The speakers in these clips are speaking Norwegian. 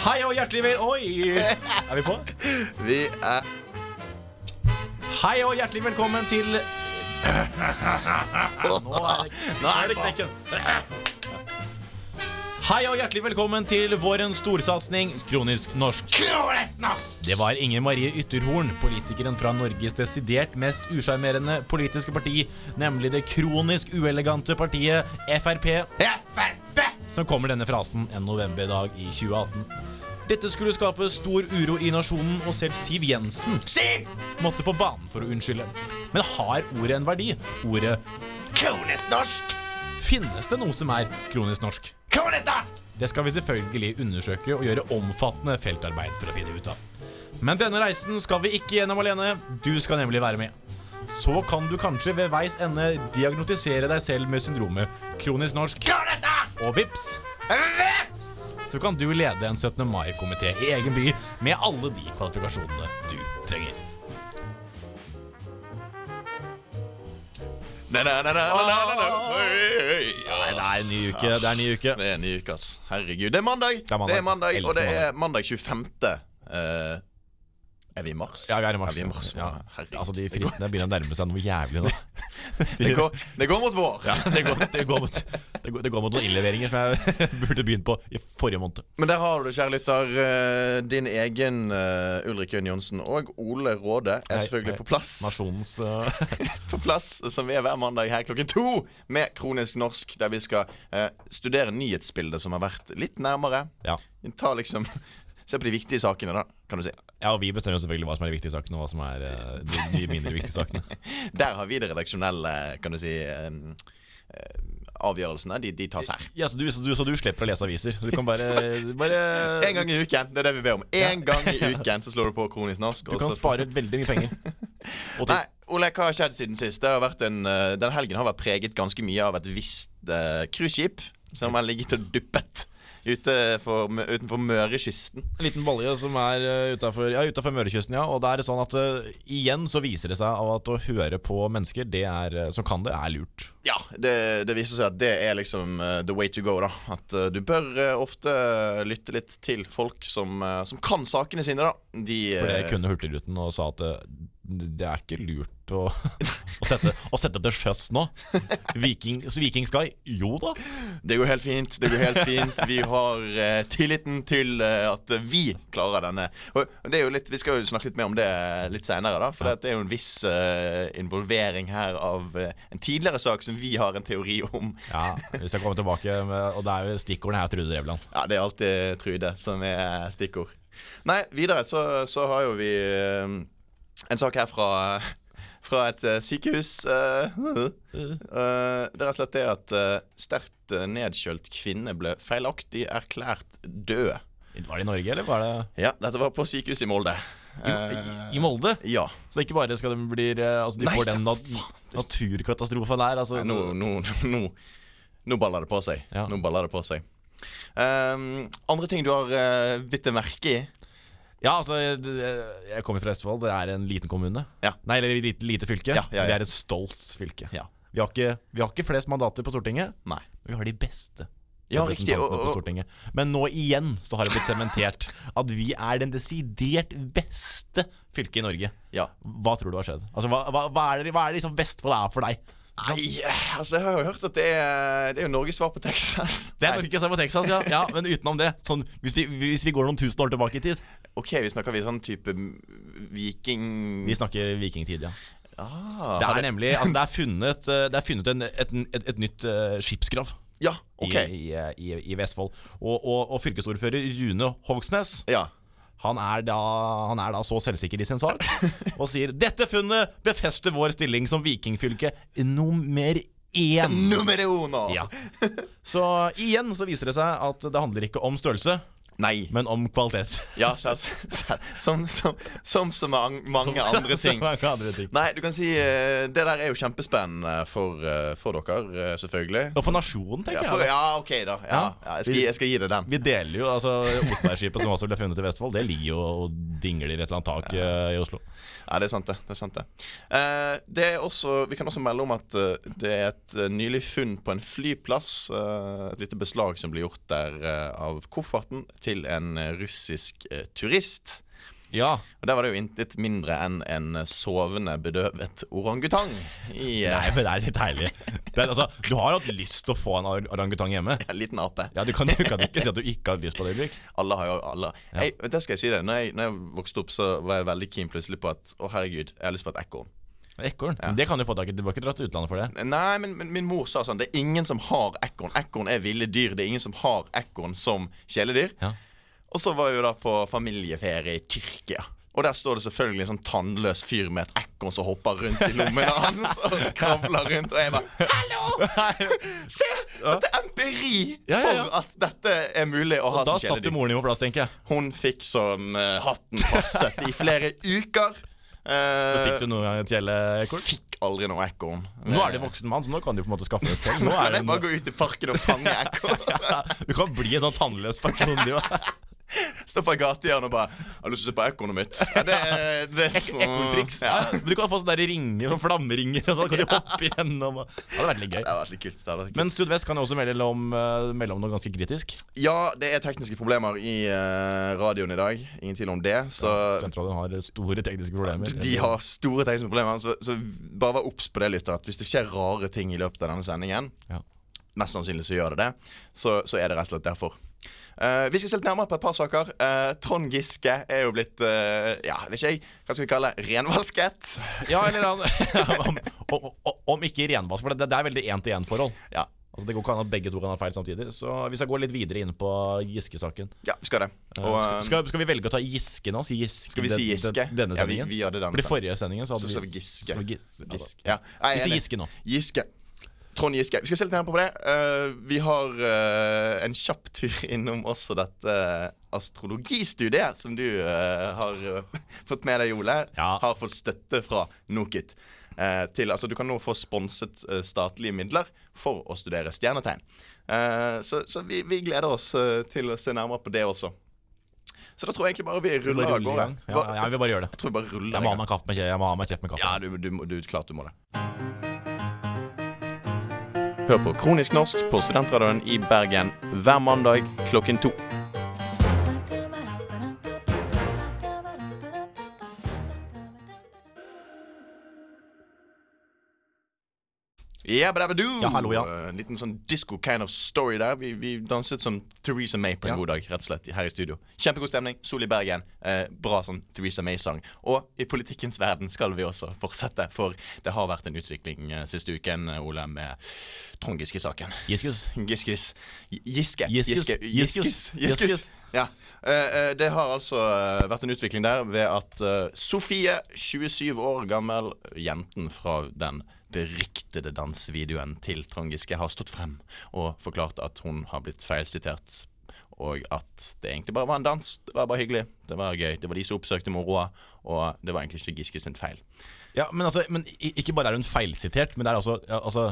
Hei og hjertelig vel... Oi! Er vi på? Vi er Hei og hjertelig velkommen til Nå er det, nå er det knekken. Hei og hjertelig velkommen til vårens storsatsing Kronisk norsk. Det var Inger Marie Ytterhorn, politikeren fra Norges desidert mest usjarmerende politiske parti, nemlig det kronisk uelegante partiet Frp, Frp! Som kommer denne frasen en novemberdag i 2018. Dette skulle skape stor uro i nasjonen, og selv Siv Jensen Siv! måtte på banen for å unnskylde. Men har ordet en verdi? Ordet Kronisk norsk! Finnes det noe som er kronisk norsk? Kronisk norsk! Det skal vi selvfølgelig undersøke og gjøre omfattende feltarbeid for å finne ut av. Men denne reisen skal vi ikke gjennom alene. Du skal nemlig være med. Så kan du kanskje ved veis ende diagnotisere deg selv med syndromet kronisk norsk, Kronisk norsk! og vips, Vips! så kan du lede en 17. mai-komité i egen by med alle de kvalifikasjonene du trenger. Nei, oi. det er en ny uke. Det er en ny uke. Det er en ny uke, ass. Herregud. Det er mandag. Det er mandag. Og det er mandag 25. Eh, er vi i mars? Ja, vi er i mars. Er vi i mars? Ja. Altså, De fristene begynner å nærme seg noe jævlig nå. Det går, det går mot vår. Ja, det, går, det, går mot, det, går, det går mot noen innleveringer som jeg burde begynt på i forrige måned. Men der har du, kjære lytter, eh, din egen eh, Ulrik Jønn Johnsen og Ole Råde er selvfølgelig på plass. Nasjonens uh, På plass som vi er hver mandag her klokken to med Kronisk norsk, der vi skal eh, studere nyhetsbildet som har vært litt nærmere. Ja. Ta liksom Se på de viktige sakene, da, kan du si. Ja, og vi bestemmer jo selvfølgelig hva som er de viktige sakene, og hva som er uh, de, de mindre viktige sakene. Der har vi det redaksjonelle, kan du si eh, eh, Avgjørelsene. De, de tas her. Ja, så du, så, du, så du slipper å lese aviser. Du kan bare, bare En gang i uken. Det er det vi ber om. En gang i uken så slår du på Kronisk norsk. Du kan spare veldig mye penger. Nei, Ole, hva har skjedd siden sist? Det har vært en, eh, den helgen har vært preget ganske mye av et visst uh, cruiseskip som har ligget og duppet ute for, utenfor Mørekysten. en liten bolje som er utenfor utafor ja, utenfor Mørekysten, ja. Og da er det sånn at uh, igjen så viser det seg at å høre på mennesker det er, uh, som kan det, er lurt. Ja, det, det viser seg at det er liksom uh, the way to go, da. At uh, du bør eh, ofte lytte litt til folk som, eh, som kan sakene sine, da. De For det eh, kunne Hurtigruten og sa at det er ikke lurt å, å, sette, å sette til sjøs nå. Viking, Viking Sky, jo da. Det går helt fint. Det går helt fint Vi har eh, tilliten til eh, at vi klarer denne. Og det er jo litt Vi skal jo snakke litt mer om det litt seinere. For det er jo en viss eh, involvering her av eh, en tidligere sak som vi har en teori om. Ja, vi skal komme tilbake, med, og det er jo stikkordene her, Trude Drevland. Ja, det er alltid Trude som er stikkord. Nei, videre så, så har jo vi eh, en sak her fra fra et eh, sykehus. eh, eh, det er slett det at sterkt nedkjølt kvinne ble feilaktig erklært død. Var det i Norge, eller var det Ja, dette var på sykehuset i Molde. i, i, Molde? Ja. Så det er ikke bare skal de bli Altså, de Nei, får den nat naturkatastrofen der. Altså, Nå, nå, nå, nå baller det på seg. Ja. Nå baller det på seg. Um, andre ting du har uh, bitt merke i? Ja, altså, jeg, kommer fra Østfold. Det er en liten kommune. Ja. Nei, eller lite, lite fylke. Ja, ja. Vi er et stolt fylke. Ja. Vi, har ikke, vi har ikke flest mandater på Stortinget, Nei. men vi har de beste. Ja, riktig. og, Og, på Stortinget. Men nå igjen så har det blitt sementert at vi er den desidert beste fylket i Norge. ja. Hva tror du har skjedd? Altså, hva, hva, hva er det, hva er det liksom Vestfold er for deg? Nei, altså jeg har jo hørt at det er, det er jo Norges svar på Texas. Det er Norges er på Texas, ja. ja. Men utenom det, sånn, hvis, vi, hvis vi går noen tusen år tilbake i tid Ok, vi snakker vi sånn type viking... Vi snakker vikingtid, ja. Ah, Det er nemlig Altså, det er funnet, eh, det er funnet en, et, et, et nytt uh, skipsgrav. Ja, ok. i, i, i, i Vestfold. Og, og, og fylkesordfører Rune Hogsnes Ja. Han er, da, han er da så selvsikker i sin sak og sier dette funnet befester vår stilling som vikingfylke nummer én. Nummer uno! Ja. Så igjen så viser det seg at det handler ikke om størrelse, Nei. men om kvalitet. Ja, selv, som, som, som så mange, mange andre ting. Mange andre ting. Nei, du kan si eh, Det der er jo kjempespennende for, eh, for dere, eh, selvfølgelig. Og for nasjonen, tenker Ja, for, jeg. ja, ok, da. Ja, ja, jeg, skal, jeg skal gi deg den. Vi deler jo, altså Osebergskipet som også ble funnet i Vestfold, det ligger jo og dingler i et eller annet tak i Oslo. Ja, det er sant, det. det, er sant det. Det er også, vi kan også melde om at det er et nylig funn på en flyplass. et lite beslag som blir gjort der av kofferten til til en eh, russisk eh, turist. Ja. Og Der var det jo intet mindre enn en sovende, bedøvet orangutang. I eh, Nei, men det er litt. Det er, altså, du har hatt lyst til å få en orangutang hjemme. en liten ape. Ja, Du kan, du kan ikke si at du ikke har lyst på det, Ulrik. Alle har jo alle. Jeg, vet du, skal jeg si det når jeg, når jeg vokste opp, så var jeg veldig keen plutselig på at Å, herregud, jeg har lyst på et ekorn. Ekorn. Det kan du få tak i. Du var ikke dratt til utlandet for det. Nei, men, men min mor sa sånn Det er ingen som har ekorn. Ekorn er ville dyr. Det er ingen som har ekorn som kjæledyr. Ja. Og så var jeg jo da på familieferie i Tyrkia. Og der står det selvfølgelig en sånn tannløs fyr med et ekorn som hopper rundt i lommene hans og kravler rundt. Og jeg bare Hallo! Se! Dette er empiri Ja, ja, ja. for at dette er mulig å ha Da som satt jo kjæledyr. moren din på plass, tenker jeg. Hun fikk som uh, hatten passet i flere uker. Eh, Fikk du noe et kjæleekorn? Fikk aldri noe ekorn. Nå er du voksen mann, så nå kan du på en måte skaffe det selv. Nå er det bare en, bare gå ut i parken og fange ekorn. du kan bli en sånn tannløs person. Du. Stå på gatehjørnet og bare 'Har du lyst til å se på ekornet mitt?' Ja, det, det, Ekorntriks. Ja. Men du kan få sånne der ringer og flammeringer, og så kan de hoppe igjennom. og- Det hadde vært litt gøy. Det har vært litt kult. Vært. Men Stud Vest kan jo også melde om, eh, melde om noe ganske kritisk. Ja, det er tekniske problemer i uh, radioen i dag. Ingen tvil om det. Så Studentradioen har store tekniske problemer. de har store tekniske problemer. Så, så bare vær obs på det, lytter. At hvis det skjer rare ting i løpet av denne sendingen, Ja. mest sannsynlig så gjør det det, så, så er det rett og slett derfor. Eh, vi skal se litt nærmere på et par saker. Eh, Trond Giske er jo blitt eh, Ja, vet ikke jeg, hva skal vi kalle det? Renvasket? Ja, eller om, om, om ikke renvask, for det, det er veldig én-til-én-forhold. Ja. Altså Det går ikke an at begge to kan ha feil samtidig. Så vi skal gå litt videre inn på Giske-saken. ja, vi skal det. Og, skal, skal, vi velge å ta Giske nå? Si Giske Skal vi si Giske? den- Denne Ja, vi- vi gjør det denne For sendingen. forrige sendingen så hadde Så sa vi Giske. så vi, Gis- Giske. Ja, Nei, Vi er sier. Giske nå. Giske. Trond Giske. Vi skal se litt nærmere på det. Eh, vi har eh, en kjapp tur innom også dette eh, astrologistudiet som du har fått med deg, Ole. Ja. Har fått støtte fra NOKUT. til, altså, du kan nå få sponset statlige midler for å studere stjernetegn. Så så vi, vi gleder oss til å se nærmere på det også. Så da tror jeg egentlig bare vi ruller av gårde. Ja, ja, vi bare gjør det. Jeg tror vi bare ruller Jeg må ha meg kaffe med Jeg må ha meg kjeft med kaffe. Ja, du, du, du, klart du må det. Hør på Kronisk norsk på Studentradioen i Bergen hver mandag klokken to. Jabba-dabba-doo! Ja, hallo, ja. En liten sånn disco kind of story der. Vi, vi danset som Theresa May på en Ja. god dag, rett og slett, her i studio. Kjempegod stemning. Sol i Bergen. Eh, bra sånn Theresa May-sang. Og i politikkens verden skal vi også fortsette, for det har vært en utvikling eh, siste uken, Ole, med Trond Giske-saken. Giskus. Giskis Giske. Giskus. Giske. Giskus. Giskus. Giskus. Ja. Eh, eh, det har altså eh, vært en utvikling der ved at Sofie, 27 år gammel, jenten fra den beryktede dansevideoen til Trond Giske, har stått frem og forklart at hun har blitt feilsitert. Og at det egentlig bare var en dans. Det var bare hyggelig. Det var gøy. Det var de som oppsøkte moroa, og det var egentlig ikke Giske sin feil. Ja, men altså men Ikke bare er hun feilsitert, men det er altså, altså,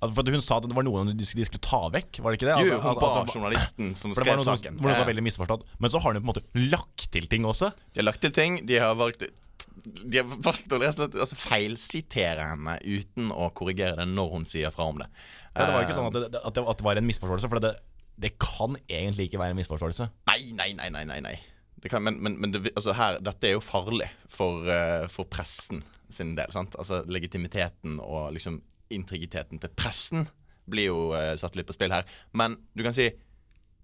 For Hun sa at det var noen de skulle ta vekk, var det ikke det? Jo, Altså, hun at- ba journalisten som skrev noe saken. hvor noe var veldig misforstått. Men så har hun på en måte lagt til ting også. De har lagt til ting. De har valgt De har valgt å lese, altså, feilsitere henne uten å korrigere det når hun sier fra om det. Ja, det var ikke Eh, sånn at det, at det, var en misforståelse, for det, det kan egentlig ikke være en misforståelse. Nei, nei, nei, nei, nei, nei. Det kan, men men, men det, altså her, dette er jo farlig for, eh, for pressen sin del. Sant? Altså Legitimiteten og liksom integriteten til pressen blir jo uh, satt litt på spill her. Men du kan si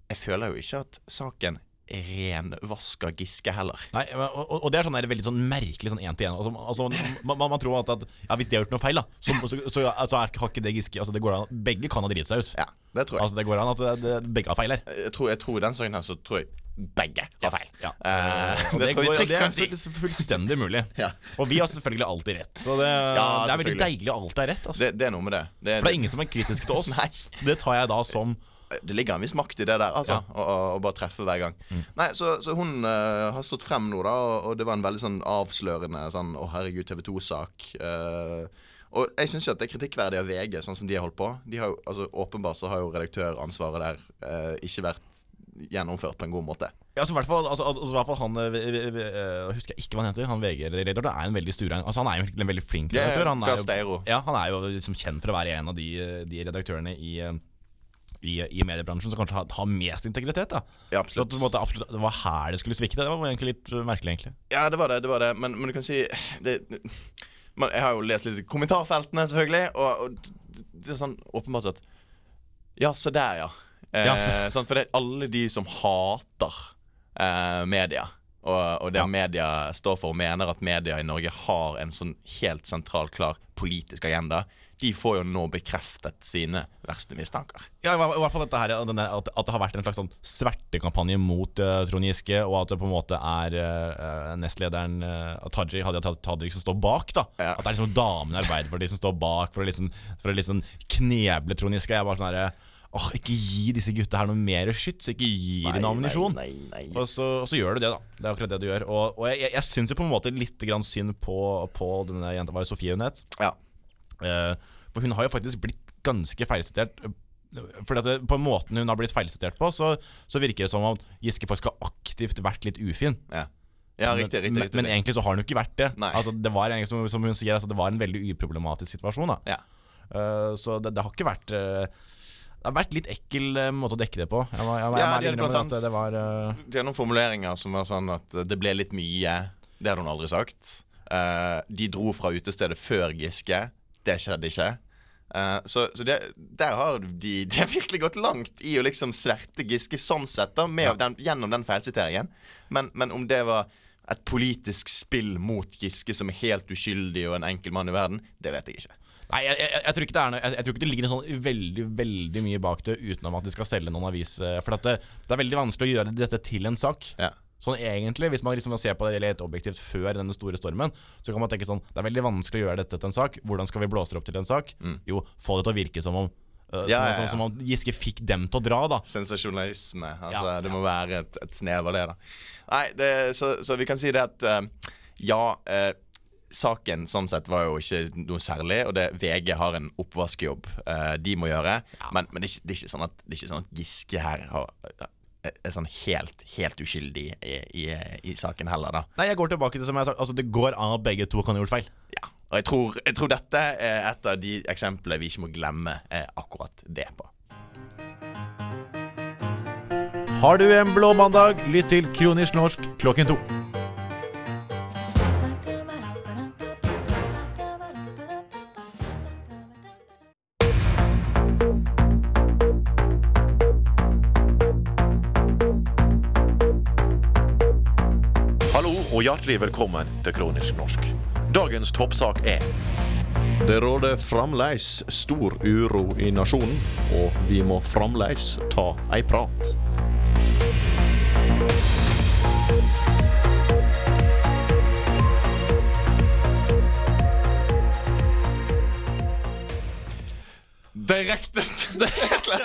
Jeg føler jo ikke at saken renvasker Giske heller. Nei, og, og- og det er sånn der veldig sånn merkelig sånn én-til-én. Altså, altså, man, man, man tror at, at ja, hvis de har gjort noe feil, da, så, så, så altså, er, har ikke det Giske altså, det går an, Begge kan ha driti seg ut. Ja, det tror jeg. Altså, det går an at det, det, begge har feil her. jeg, tror, jeg tror den saken her så tror jeg begge har feil. Ja. Uh, det, det, går- det er full- fullstendig mulig. Ja. Og vi har selvfølgelig alltid rett. Så det, det er veldig deilig at alt er rett. Altså. Det, det er noe med det. Det, For det er ingen som er kritisk til oss. Så det tar jeg da som det ligger en viss makt i det der, altså. Ja. Mm. Å, å bare treffe hver gang. Nei, Så, så hun uh, har stått frem nå, da, og, og det var en veldig sånn avslørende sånn Å, herregud, TV 2-sak. og jeg syns jo at det er kritikkverdig av VG, sånn som de har holdt på. De har jo, altså Åpenbart så har jo redaktøransvaret der eh, ikke vært gjennomført på en god måte. Ja, så hvert fall, altså, altså, i hvert fall han eh, vi- vi- vi- eh, Husker jeg ikke hva han heter. Han VG-redaktøren er en veldig sturein. Altså, han er jo virkelig en veldig flink redaktør. Han er jo, ja, han er jo liksom kjent for å være en av de, de redaktørene i, eh, i, i mediebransjen som kanskje har, har mest integritet. da Ja, Så at, måte, absolutt, Det var her det skulle svikte. Det var egentlig litt merkelig, egentlig. Ja, det var det. det var det Men, men du kan si det, man, Jeg har jo lest litt i kommentarfeltene, selvfølgelig, og, og det er sånn åpenbart at Ja, se der, ja. Eh, sant, for det er alle de som hater eh, media, og, og det Ja. media står for, og mener at media i Norge har en sånn helt sentral, klar politisk agenda, de får jo nå bekreftet sine verste mistanker. Ja, i hvert fall dette her denne, at, at det har vært en slags sånn svertekampanje mot uh, Trond Giske, og at det på en måte er uh, nestlederen uh, Taji, Hadia Taj- Tajik som står bak. da Ja. At det er liksom damene i Arbeiderpartiet som står bak for å liksom, for å liksom kneble Trond Giske. Jeg er bare sånn herre Åh, ikke gi disse gutta her noe mer skyts. Ikke gi dem ammunisjon. Nei, nei, nei. Og så, og så gjør du det, da. Det er akkurat det du gjør. Og, og jeg, jeg, jeg syns jo på en måte litt grann synd på, på denne jenta. Var jo Sofie hun het? Ja. Eh, for hun har jo faktisk blitt ganske feilsitert. Fordi at det, På måten hun har blitt feilsitert på, så, så virker det som om Giske faktisk har aktivt vært litt ufin. Ja, ja riktig, riktig. riktig. men egentlig så har hun jo ikke vært det. Nei. Altså, det var egentlig, som, som hun sier, altså, det var en veldig uproblematisk situasjon. Da. ja. Uh, så det, det har ikke vært eh, Det har vært litt ekkel eh, måte å dekke det på. Jeg var, jeg, jeg Ja, må de blant at det var uh... Det er noen formuleringer som var sånn at det ble litt mye. Det hadde hun aldri sagt. Uh, de dro fra utestedet før Giske. Det skjedde ikke. Uh, så så det, der har de, de har virkelig gått langt i å liksom sverte Giske sånn sett, da, med den, gjennom den feilsiteringen. Men, men om det var et politisk spill mot Giske som er helt uskyldig og en enkel mann i verden, det vet jeg ikke. Nei, jeg, jeg, jeg, tror ikke det er noe, jeg, jeg tror ikke det ligger sånn veldig veldig mye bak det utenom at de skal selge noen avis. eh, For det, det er veldig vanskelig å gjøre dette til en sak. Ja. Sånn egentlig, Hvis man liksom ser på det helt objektivt før denne store stormen, så kan man tenke sånn Det er veldig vanskelig å gjøre dette til en sak. Hvordan skal vi blåse det opp til en sak? Jo, få det til å virke som om uh, Mm. Ja, som, ja, ja. Som om Giske fikk dem til å dra, da. Sensasjonalisme. Altså, Ja, Det må være et, et snev av det, da. Nei, det, så, så vi kan si det at uh, ja eh, Saken sånn sett var jo ikke noe særlig, og det VG har en oppvaskjobb uh, de må gjøre. Men, men det, er ikke, det, er ikke sånn at, det er ikke sånn at Giske her har, er sånn helt, helt uskyldig i, i, i saken heller, da. Nei, jeg går tilbake til som jeg har sagt Altså, det går an at begge to kan ha gjort feil. Ja. Og jeg tror, jeg tror dette er et av de eksemplene vi ikke må glemme eh, akkurat det på. Har du en blå mandag, lytt til Kronisk norsk klokken to. Hjertelig velkommen til Kronisk norsk. Dagens toppsak er Det råder fremdeles stor uro i nasjonen, og vi må fremdeles ta ei prat.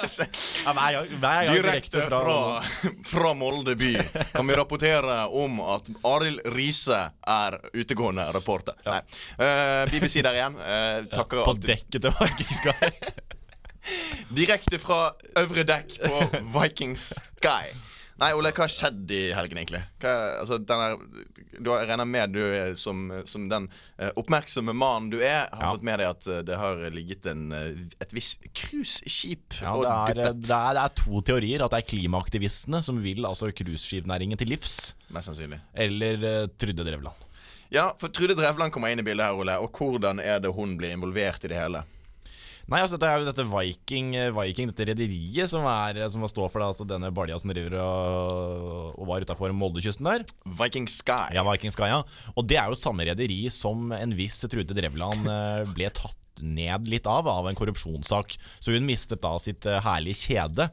Ja, hver gang, hver gang Direkte fra, fra Molde by kan vi rapportere om at Arild Riise er utegående reporter. Nei. Uh, BBC der igjen. Uh, takker På alltid. dekket til Viking Sky. Direkte fra øvre dekk på Viking Sky. Nei, Ole, hva har skjedd i helgen, egentlig? Hva, altså, den er, du har, regner med du som, som den uh, oppmerksomme mannen du er, har Ja. fått med deg at uh, det har ligget en, eh, et visst cruiseskip Ja, og det, duppet. det, er, det er to teorier. At det er klimaaktivistene som vil altså cruiseskipnæringen til livs. Mest sannsynlig. Eller uh, Trude Drevland. Ja, for Trude Drevland kommer inn i bildet her, Ole. Og hvordan er det hun blir involvert i det hele? Nei, altså dette er jo dette Viking, eh, Viking dette rederiet som, er, som står for det, altså denne balja som driver og, og var utafor Moldekysten der. Viking Sky. Ja, Viking Sky, ja. Og det er jo samme rederi som en viss Trude Drevland eh, ble tatt ned litt av av en korrupsjonssak. Så hun mistet da sitt eh, herlige kjede.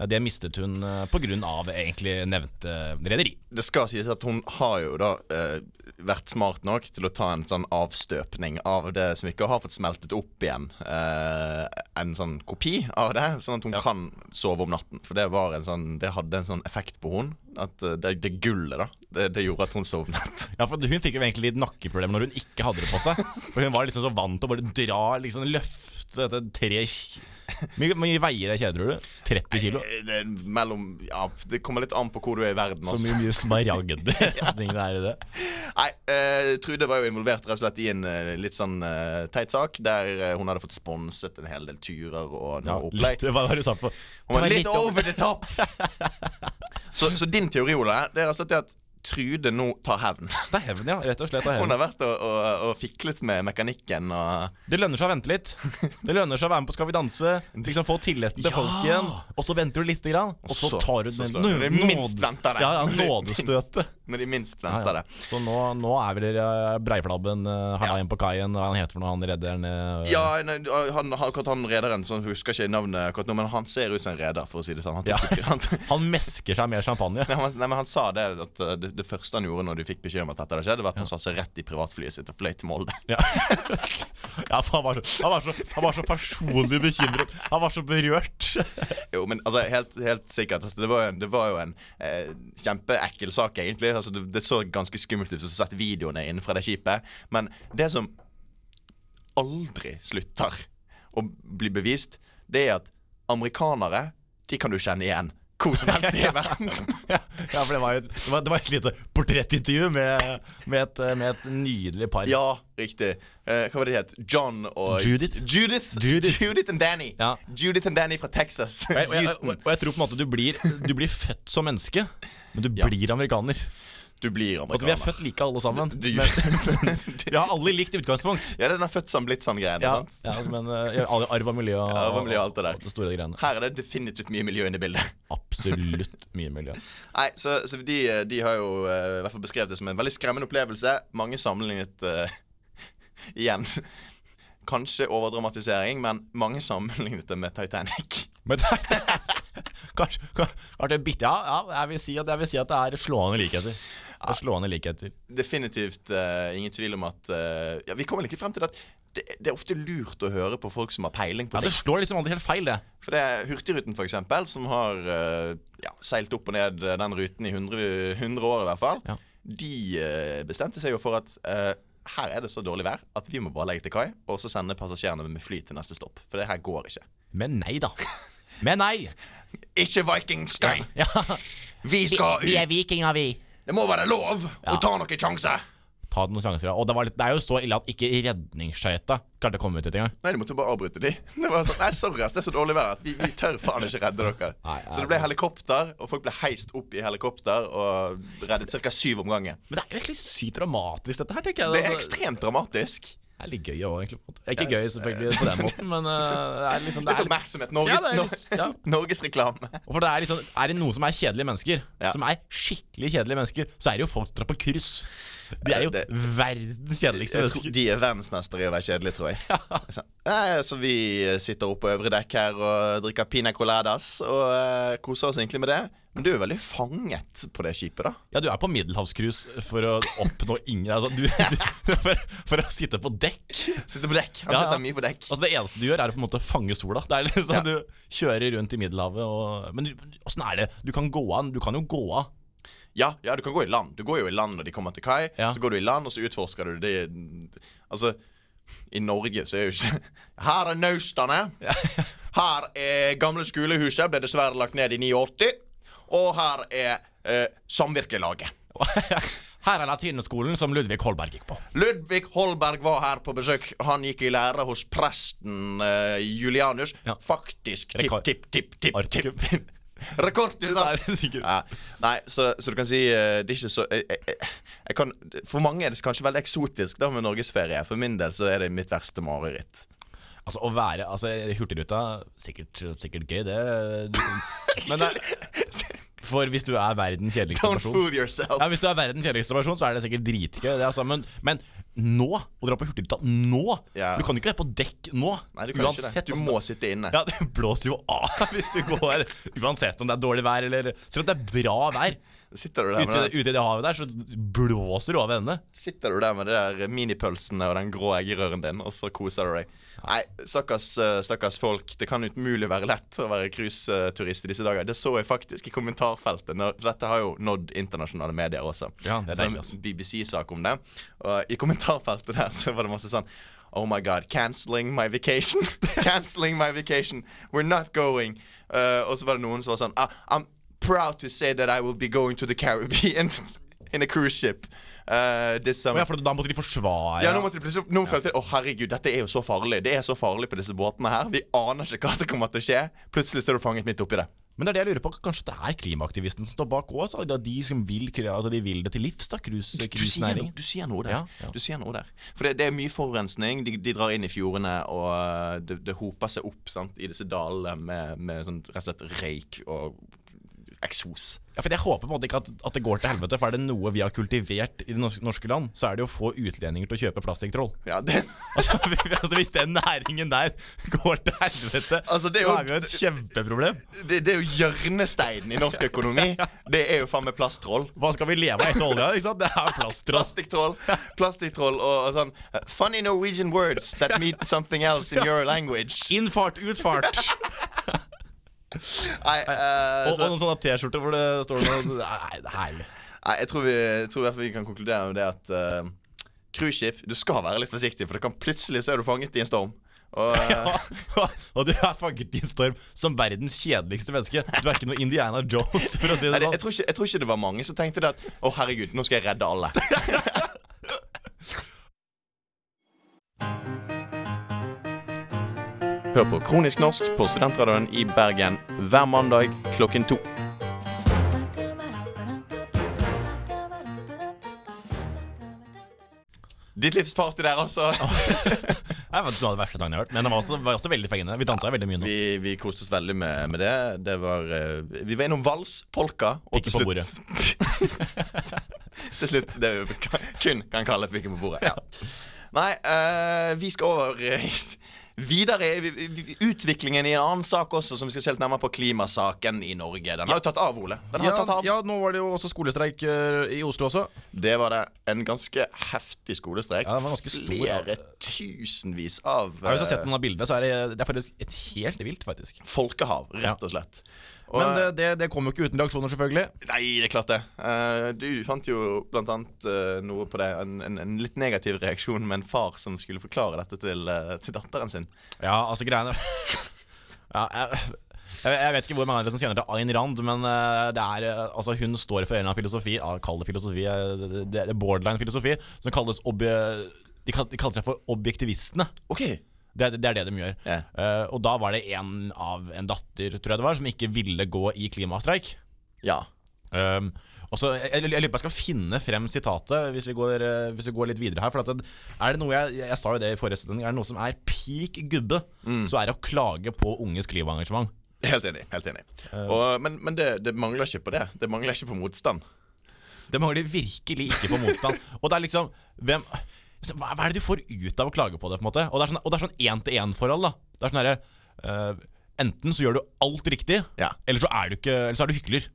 Eh, Det mistet hun pga. på grunn av egentlig nevnte rederi. Det skal sies at hun har jo da eh, vært smart nok til å ta en sånn avstøpning av det som ikke har fått smeltet opp igjen. Eh, en sånn kopi av det, sånn at hun kan sove om natten. For det, var en sånn, det hadde en sånn effekt på hun At eh, det, det gullet, da, det, det gjorde at hun sovnet. Ja, for Hun fikk jo egentlig litt nakkeproblemer når hun ikke hadde det på seg. For Hun var liksom så vant til å bare dra, liksom løfte dette tre Hvor mye- veier ei kjede, tror du? 30 kilo? Det, mellom, ja, det kommer litt an på hvor du er i verden. Så altså. mye, mye smaragder det er i det. Nei, uh, Trude var jo involvert rett og slett i en uh, litt sånn uh, teit sak, der hun hadde fått sponset en hel del turer og noe Ja, opplegg. litt, hva var det du sa for Hun var Det litt over the top! så, så din teori, Ole, det er rett og slett at Trude nå tar hevn. Det er hevn, ja. Rett og slett. Det, Hun har vært og, og, og fiklet med mekanikken og det lønner seg å vente litt. Det lønner seg å være med på Skal vi danse. Liksom Få tilliten til Ja. folk igjen. Og så venter du lite grann, og så tar du den når de minst venter det. Ja, ja, nådestøtet. Når de minst Ja, venter ja. det. Så nå, nå er vel uh, Breiflabben uh, Ja. igjen på kaien, og han heter for noe, han redderen uh, Ja, nei, han, akkurat han rederen, så han husker ikke navnet akkurat nå, men han ser ut som en reder, for å si det sånn. Han, Ja. han, Han mesker seg med champagne. Nei, men- nei, men han sa det at det, det første han gjorde når de fikk beskjed om at dette hadde skjedd, var at han satte seg rett i privatflyet sitt og fløy til Molde. Ja, ja for han, var så, han, var så, han var så personlig bekymret. Han var så berørt. Jo, men altså, helt, helt sikkert. Altså, det, var en, det var jo en eh, kjempeekkel sak, egentlig. Altså, det, det så ganske skummelt ut å sette videoene inn fra det skipet. Men det som aldri slutter å bli bevist, det er at amerikanere, de kan du kjenne igjen hvor som helst i verden. Ja, for det var jo et, det var, det var et lite portrettintervju med, med, et, med et nydelig par. Ja, riktig. Eh, hva var det de het? John og Judith. Judith, Judith. Judith and Danny. Ja. Judith and Danny fra Texas. Og jeg, og, jeg, og jeg tror på en måte du blir, du blir født som menneske, men du Ja. blir amerikaner. Du blir amerikaner. Altså Vi er født like alle sammen. Du- Men, vi har alle likt utgangspunkt. Ja, det er den født som blitt sånn greiene. Ja, sant? ja, men uh, arv og miljø og, Ja, arv og miljø alt det der. og store greiene. Her er det definitivt mye miljø inne i bildet. Absolutt mye miljø. Nei, så, så de, de har jo eh, i hvert fall beskrevet det som en veldig skremmende opplevelse. Mange sammenlignet uh, Igjen Kanskje overdramatisering, men mange sammenlignet det med Titanic. Men det kanskje, kanskje bitte, ja, ja jeg, vil si at, jeg vil si at det er slående likheter. Er slående likheter. Definitivt uh, ingen tvil om at uh, Ja, Vi kommer ikke frem til at det, det er ofte lurt å høre på folk som har peiling på Ja, Det slår liksom aldri helt feil, det. For det er Hurtigruten, eksempel, som har uh, ja, seilt opp og ned den ruten i 100, 100 år, i hvert fall. Ja. De bestemte seg jo for at her er det så dårlig vær at vi må bare legge til kai og så sende passasjerene med fly til neste stopp. For det her går ikke. Men nei, da. Men nei. Ikke Viking Sky! Ja. Vi skal Vi er vikinger, vi. Det må være lov Ja. å ta noen sjanser! Ta noen sjanser. ja. Og det, var litt, det er jo så ille at ikke redningsskøyta klarte å komme ut dit engang. Nei, de måtte bare avbryte de. Det var sånn, nei, sorry, det er så dårlig vær at vi, vi tør faen ikke redde dere. Nei, så det ble helikopter, og folk ble heist opp i helikopter og reddet ca. syv om gangen. Men det er jo egentlig sykt dramatisk, dette her, tenker jeg. Det er Altså, ekstremt dramatisk. Det er litt gøy òg, egentlig. en måte. Ikke gøy selvfølgelig på den måten, men uh, det er liksom det Litt er, oppmerksomhet. Norges, Ja, det er litt- ja. Norges reklame. Og for det er liksom Er det noe som er kjedelige mennesker, Ja. som er skikkelig kjedelige mennesker, så er det jo folk som drar på cruise. De er jo Det- verdens kjedeligste mennesker. de er verdensmestere i å være kjedelige, tror jeg. Så, så vi sitter oppe på øvre dekk her og drikker pina coladas og eh, koser oss egentlig med det. Men du er veldig fanget på det skipet, da. Ja, du er på middelhavscruise for å oppnå ingen altså, du, du, for, for å sitte på dekk. Sitte på dekk. Han Ja, ja. sitter mye på dekk. Altså Det eneste du gjør, er å på en måte fange sola. Det er liksom Ja. Du kjører rundt i Middelhavet og Men åssen er det? Du kan gå an. Du kan jo gå av. Ja, ja, du kan gå i land. Du går jo i land når de kommer til kai. Ja. Så går du i land, og så utforsker du det Altså, i Norge så er jo ikke Her er naustene. Her er gamle skolehuset. Ble dessverre lagt ned i 89. Og her er eh, samvirkelaget. Her er latinskolen som Ludvig Holberg gikk på. Ludvig Holberg var her på besøk. Han gikk i lære hos presten eh, Julianus. Ja. Faktisk tipp, tipp, tipp, tipp, tipp. Da. du sa! Nei. Nei, så, så du kan si eh, Det er ikke så jeg, jeg, jeg kan, For mange er det kanskje veldig eksotisk da med norgesferie. For min del så er det mitt verste mareritt. Altså Å være altså, Hurtigruta Sikkert, sikkert gøy, det. Men det er, for hvis du er verdens kjedeligste Don't person fool yourself. Ja, Hvis du er verdens kjedeligste person, så er det sikkert dritgøy. Det, altså, men, men nå, å dra på Hurtigruta nå Ja. Du kan jo ikke være på dekk nå. Nei, du kan ikke det. Du altså, må sitte inne. Ja, det blåser jo av hvis du går Uansett om det er dårlig vær eller Selv om det er bra vær. Sitter du der med Ute, ute i det havet der, så blåser du av ende. sitter du der med de der minipølsene og den grå eggerøren din, og så koser du deg. Nei, stakkars, eh, stakkars folk. Det kan umulig være lett å være cruiseturist i disse dager. Det så jeg faktisk i kommentarfeltet. Dette har jo nådd internasjonale medier også. Ja, det er deilig, altså. BBC-sak om det. Og i kommentarfeltet der så var det masse sånn Oh my god, cancelling my vacation. cancelling my vacation. We're not going. Uh, og så var det noen som var sånn "Ah, I'm proud to say that I will be going to the Caribbean. in a cruise ship uh, this summer. ja, for da måtte de forsvare Ja, nå måtte de Nå følte Å, herregud, dette er jo så farlig. Det er så farlig på disse båtene her. Vi aner ikke hva som kommer til å skje. Plutselig så er du fanget midt oppi det. Men det er det jeg lurer på. Kanskje det er klimaaktivisten som står bak òg? Altså, de som vil, altså, de vil det til livs, da? Cruise- Du sier, noe, du sier noe der. Ja, ja. Du sier noe der For det, det er mye forurensning. De, de drar inn i fjordene, og uh, det, det hoper seg opp sant, i disse dalene med, med sånn, rett og slett røyk og eksos. Ja, for Jeg håper på en måte ikke at, at det går til helvete, for er det noe vi har kultivert i det norske, land, så er det å få utlendinger til å kjøpe plastikktroll. Ja, det, Altså, altså Hvis den næringen der går til helvete, Altså, det er så er vi jo et kjempeproblem. det, det er jo hjørnesteinen i norsk økonomi. Det er jo faen meg plasttroll. Hva skal vi leve av etter olja? ikke sant? Det er plasttroll. Plastikktroll Plastikktroll og, og sånn uh, Funny Norwegian words that mean something else in your language. Innfart, utfart. Nei, uh, Og, og noen sånne T-skjorter hvor det står noe Nei, det er herlig. nei jeg, tror vi, jeg tror i hvert fall vi kan konkludere med det at uh, cruiseskip Du skal være litt forsiktig, for det kan plutselig så er du fanget i en storm. Og uh, og du er fanget i en storm som verdens kjedeligste menneske. Du er ikke noe Indiana Jones, for å si det sånn. jeg, tror ikke, jeg tror ikke det var mange som tenkte det at Å, herregud, nå skal jeg redde alle. Hør på Kronisk norsk på Studentradioen i Bergen hver mandag klokken to. Ditt livs party der, altså. Ikke hva det verste sangen jeg har hørt, men den var også, var også veldig fengende. Vi dansa veldig mye nå. Vi, vi koste oss veldig med, med det. Det var eh, Vi var innom vals, polka og til slutt Til slutt det vi kun kan kalle pikken på bordet. Ja. Nei, uh, vi skal over videre utviklingen i en annen sak også, som vi skal se litt nærmere på klimasaken i Norge. Den har jo tatt av, Ole. Den har Ja, tatt av. ja, nå var det jo også skolestreik eh, i Oslo også. Det var det. En ganske heftig skolestreik. Ja, ganske stor. Flere tusenvis av Ja, hvis du har sett eh, noen av bildene, så er det, det er faktisk et helt vilt, faktisk. folkehav, rett og slett. Og, Men det, det, det kom jo ikke uten reaksjoner, selvfølgelig. Nei, det er klart det. Uh, du fant jo blant annet uh, noe på det. En, en, en litt negativ reaksjon med en far som skulle forklare dette til, uh, til datteren sin. Ja, altså greiene ja, jeg, jeg, vet ikke hvor mange av dere som kjenner til Ayn Rand, men det er, altså, hun står for en av filosofi ja, Kall det filosofi, det er borderline-filosofi, som kalles obje, de, kaller seg for objektivistene. Ok Det, det er det de gjør. Ja. Uh, og da var det en av en datter, tror jeg det var, som ikke ville gå i klimastreik. Ja. Um, og så, jeg, jeg, jeg jeg skal finne frem sitatet hvis vi går, eh, hvis vi går litt videre her. For det, er det noe jeg, jeg sa jo det i forrige sending, er det noe som er peak gubbe, så er det å klage på unges klimaengasjement. Helt enig. helt enig Og, Men, men det, det mangler ikke på det. Det mangler ikke på motstand. Det mangler virkelig ikke på motstand. Og det er liksom hvem, hva, hva er det du får ut av å klage på det? på en måte? Og det er sånn, og det er sånn én-til-én-forhold. da Det er sånn herre uh, Enten så gjør du alt riktig, Ja. eller så er du ikke Eller så er du hykler.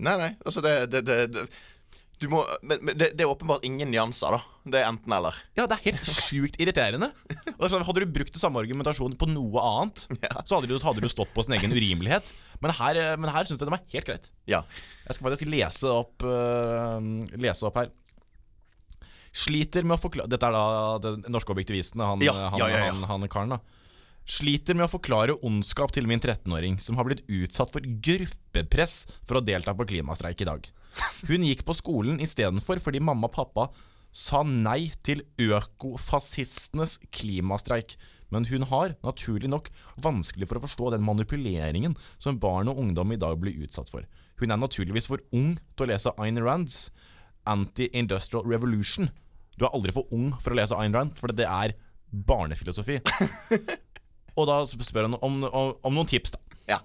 Nei, nei. Altså, det, det, det, må, men, men det, det er åpenbart ingen nyanser, da. Det er enten-eller. Ja, det er helt sjukt irriterende. Er sånn, hadde du brukt det samme argumentasjonen på noe annet, Ja. så hadde du, hadde du stått på sin egen urimelighet. Men her, eh, men her syns jeg det var helt greit. Ja. Jeg skal faktisk lese opp, uh, lese opp her. Sliter med å forklare Dette er da den norske objektivisten, han, Ja, han, ja, ja, han, han karen. da Sliter med å forklare ondskap til min 13-åring, som har blitt utsatt for gruppepress for å delta på klimastreik i dag. Hun gikk på skolen istedenfor fordi mamma og pappa sa nei til økofascistenes klimastreik. Men hun har, naturlig nok, vanskelig for å forstå den manipuleringen som barn og ungdom i dag blir utsatt for. Hun er naturligvis for ung til å lese Ayn Rands Anti-Industrial Revolution. Du er aldri for ung for å lese Ayn Rand, for det er barnefilosofi. Og da spør han om, om, om noen tips, da. Ja.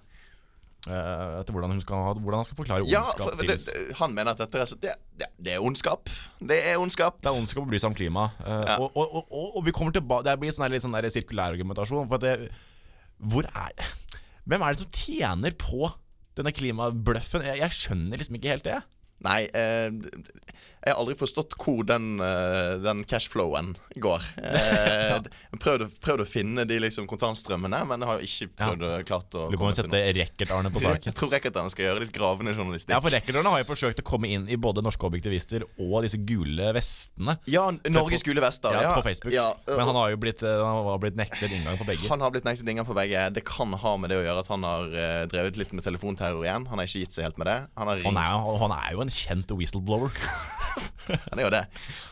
Uh, etter hvordan, skal, hvordan han skal forklare ja ondskap for, det, det, han mener at dette er, det, det, det er ondskap. Det er ondskap. Det er ondskap å bry seg om klima. Uh, Ja. og, og, og, og, vi kommer tilbake Det blir sånn litt sånn sirkulær argumentasjon. For hvor er Hvem er det som tjener på denne klimabløffen? Jeg, jeg skjønner liksom ikke helt det. Nei, eh, jeg har aldri forstått hvor den, eh, den cashflowen går. Eh, prøvd, prøvd å finne de liksom kontantstrømmene, men jeg har ikke prøvd å klart å Du kommer til å sette Rekkert-Arne på saken. Jeg tror Rekkerterne skal gjøre litt gravende journalistikk. Ja, for Rekkert-Arne har jo forsøkt å komme inn i både norske objektivister og disse gule vestene. Ja, Norges gule vester. Ja, Ja, på Facebook. Ja, Men han har jo blitt, eh, han har blitt nektet inngang på begge. Han har blitt nektet inngang på begge. Det kan ha med det å gjøre at han har eh, drevet litt med telefonterror igjen. Han har ikke gitt seg helt med det. Han har ringt Han er, han er jo en kjent whistleblower. Han er jo det.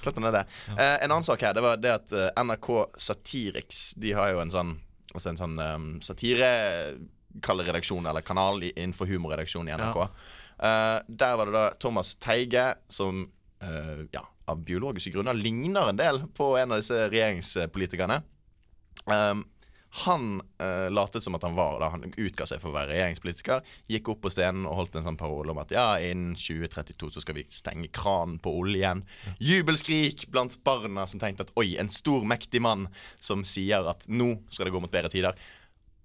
Klart han er det. Eh, en annen sak her, det var det at eh, NRK Satiriks De har jo en sånn, altså en sånn um, satireredaksjon, eller kanal i- innenfor humorredaksjonen i NRK. Eh, der var det da Thomas Teige som eh, ja, av biologiske grunner ligner en del på en av disse regjeringspolitikerne. Um, han uh, latet som at han var da Han utga seg for å være regjeringspolitiker. Gikk opp på scenen og holdt en sånn parole om at ja, innen 2032 så skal vi stenge kranen på oljen. Jubelskrik blant barna som tenkte at oi, en stor, mektig mann som sier at nå skal det gå mot bedre tider.